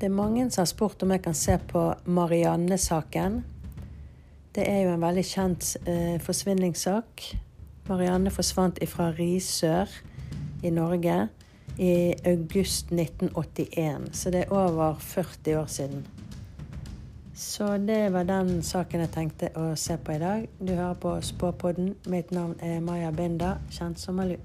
Det er mange som har spurt om jeg kan se på Marianne-saken. Det er jo en veldig kjent eh, forsvinningssak. Marianne forsvant fra Risør i Norge i august 1981, så det er over 40 år siden. Så det var den saken jeg tenkte å se på i dag. Du hører på Spåpodden. Mitt navn er Maja Binda, kjent som Malu.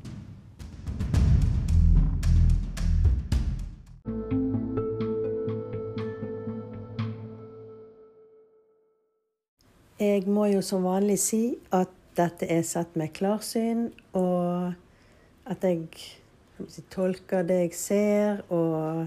Jeg må jo som vanlig si at dette er sett med klarsyn, og at jeg, tolker det jeg ser, og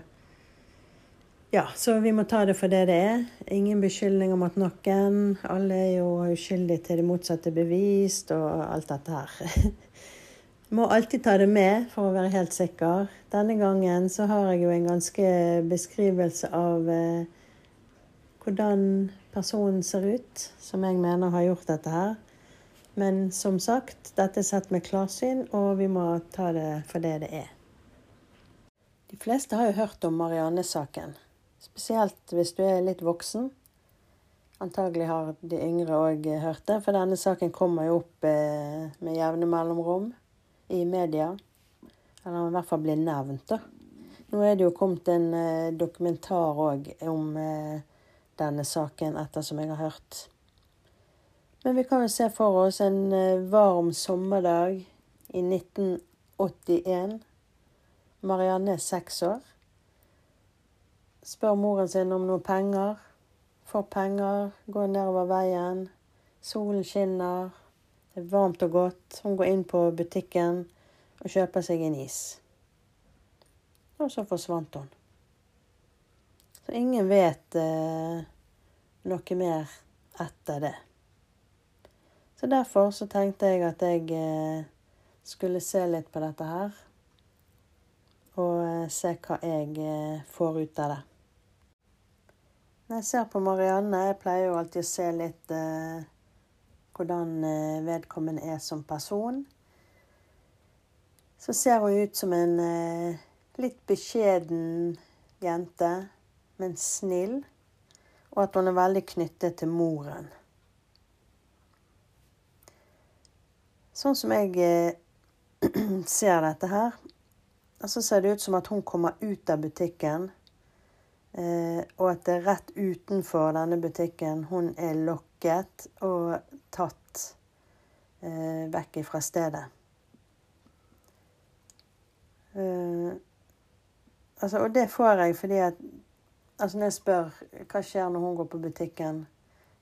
Ja, så vi må ta det for det det er. Ingen beskyldninger mot noen. Alle er jo uskyldige til det motsatte bevist, og alt dette her. Må alltid ta det med for å være helt sikker. Denne gangen så har jeg jo en ganske beskrivelse av eh, hvordan personen ser ut, som jeg mener har gjort dette her. Men som sagt, dette er sett med klarsyn, og vi må ta det for det det er. De fleste har jo hørt om Marianne-saken. Spesielt hvis du er litt voksen. Antagelig har de yngre òg hørt det, for denne saken kommer jo opp eh, med jevne mellomrom i media. Eller i hvert fall blir nevnt, da. Nå er det jo kommet en eh, dokumentar òg om eh, denne saken, ettersom jeg har hørt. Men vi kan jo se for oss en eh, varm sommerdag i 1981. Marianne er seks år. Spør moren sin om noen penger. Får penger, går nedover veien. Solen skinner. Det er varmt og godt. Hun går inn på butikken og kjøper seg en is. Og så forsvant hun. Så ingen vet eh, noe mer etter det. Så derfor så tenkte jeg at jeg eh, skulle se litt på dette her. Og eh, se hva jeg eh, får ut av det. Når jeg ser på Marianne, jeg pleier jo alltid å se litt eh, hvordan eh, vedkommende er som person. Så ser hun ut som en litt beskjeden jente men snill, og at hun er veldig knyttet til moren. Sånn som jeg eh, ser dette her, så ser det ut som at hun kommer ut av butikken, eh, og at det er rett utenfor denne butikken hun er lokket og tatt eh, vekk fra stedet. Altså, og det får jeg fordi at Altså når jeg spør hva skjer når hun går på butikken,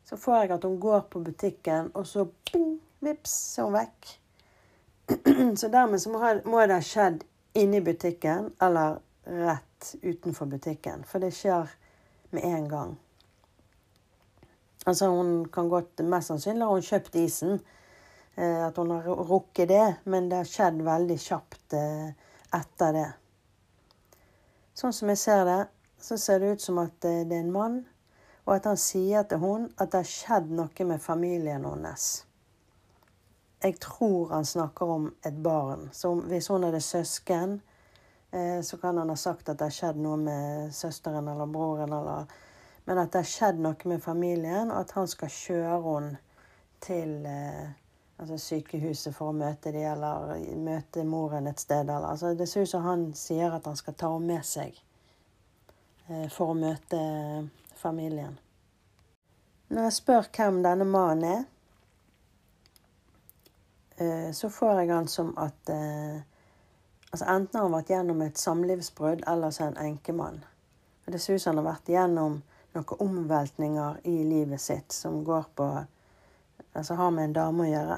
så får jeg at hun går på butikken, og så bing, vips, er hun vekk. Så dermed så må det ha skjedd inni butikken eller rett utenfor butikken. For det skjer med en gang. Altså hun kan godt Mest sannsynlig har hun kjøpt isen. Eh, at hun har rukket det. Men det har skjedd veldig kjapt eh, etter det. Sånn som jeg ser det, så ser det ut som at det er en mann, og at han sier til hun at det har skjedd noe med familien hennes. Jeg tror han snakker om et barn. Så hvis hun hadde søsken, eh, så kan han ha sagt at det har skjedd noe med søsteren eller broren. Eller, men at det har skjedd noe med familien, og at han skal kjøre henne til eh, altså sykehuset for å møte dem, eller møte moren et sted. Eller, altså det ser ut som han sier at han skal ta henne med seg. Eh, for å møte familien. Når jeg spør hvem denne mannen er, eh, så får jeg han som at eh, altså Enten har han vært gjennom et samlivsbrudd, eller så er han enkemann. Det ser ut som han har vært gjennom noen omveltninger i livet sitt som går på Altså har med en dame å gjøre.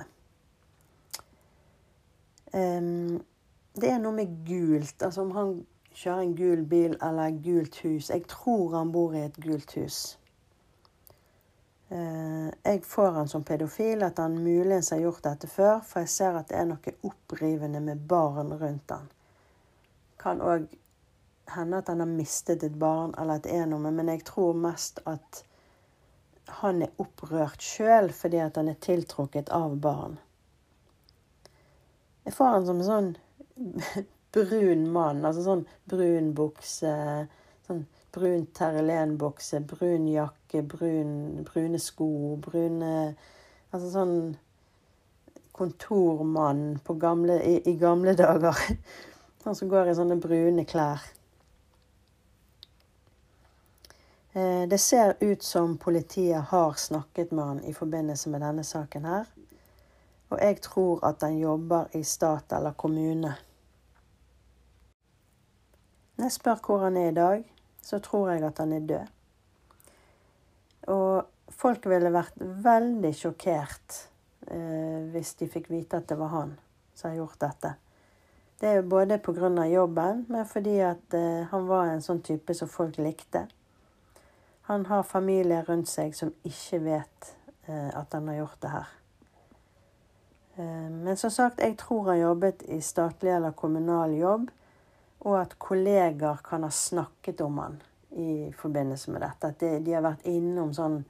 Det er noe med gult. Altså om han kjøre en gul bil eller gult hus. Jeg tror han bor i et gult hus. Eh, jeg får han som pedofil, at han muligens har gjort dette før, for jeg ser at det er noe opprivende med barn rundt han. Kan òg hende at han har mistet et barn, eller at det er noe, men jeg tror mest at han er opprørt sjøl fordi at han er tiltrukket av barn. Jeg får han som en sånn brun mann. Altså sånn brun bukse, sånn brun terrelenbukse, brun jakke, brun, brune sko, brune Altså sånn kontormann gamle, i, i, gamle dager. Han som går i sånne brune klær. Eh, det ser ut som politiet har snakket med han i forbindelse med denne saken her. Og jeg tror at han jobber i stat eller kommune. Når jeg spør hvor han er i dag, så tror jeg at han er død. Og folk ville vært veldig sjokkert eh, hvis de fikk vite at det var han som har gjort dette. Det er jo både pga. jobben, men fordi at eh, han var en sånn type som folk likte. Han har familie rundt seg som ikke vet eh, at han har gjort det her. Eh, men som sagt, jeg tror han jobbet i statlig eller kommunal jobb, og at kolleger kan ha snakket om han i forbindelse med dette. At de, de har vært innom sånn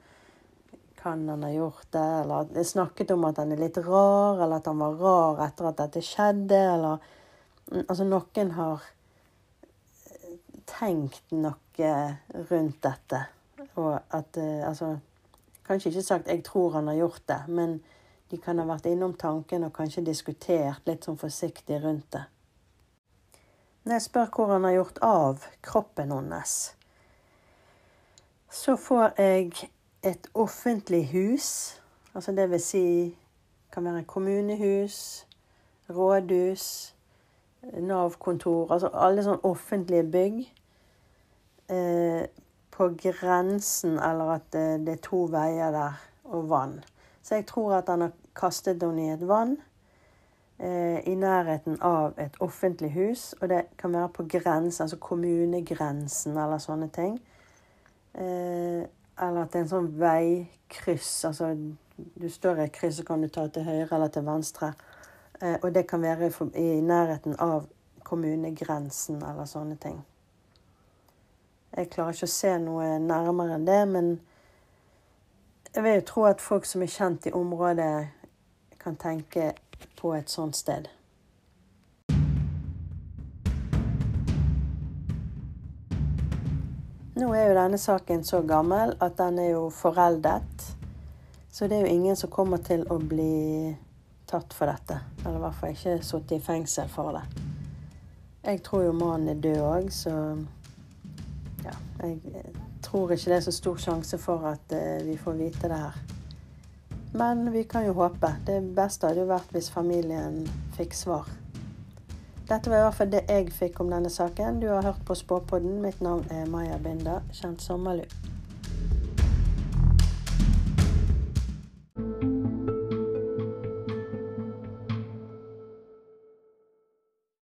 kan han ha gjort det? Eller de er snakket om at han er litt rar, eller at han var rar etter at dette skjedde, eller mm, Altså, noen har eh, tenkt noe rundt dette. Og at eh, Altså, kanskje ikke sagt 'jeg tror han har gjort det', men de kan ha vært innom tanken og kanskje diskutert litt sånn forsiktig rundt det. Når jeg spør hvor han har gjort av kroppen hennes, så får jeg et offentlig hus, altså det vil si kan være kommunehus, rådhus, Nav-kontor, altså alle sånne offentlige bygg. Eh, på grensen, eller at det, det, er to veier der, og vann. Så jeg tror at han har kastet henne i et vann i nærheten av et offentlig hus. Og det kan være på grensen, altså kommunegrensen eller sånne ting. Eh, eller at det er en sånn veikryss. Altså du står i et kryss, så kan du ta til høyre eller til venstre. Eh, og det kan være i nærheten av kommunegrensen eller sånne ting. Jeg klarer ikke å se noe nærmere enn det, men jeg vil jo tro at folk som er kjent i området, kan tenke på et sånt sted. Nå er jo denne saken så gammel at den er jo foreldet. Så det er jo ingen som kommer til å bli tatt for dette. Eller i hvert fall ikke sittet i fengsel for det. Jeg tror jo mannen er død òg, så ja, jeg tror ikke det er så stor sjanse for at uh, vi får vite det her. Men vi kan jo håpe. Det beste hadde jo vært hvis familien fikk svar. Dette var i hvert fall det jeg fikk om denne saken. Du har hørt på Spåpodden. Mitt navn er Maja Binda, kjent sommerlue.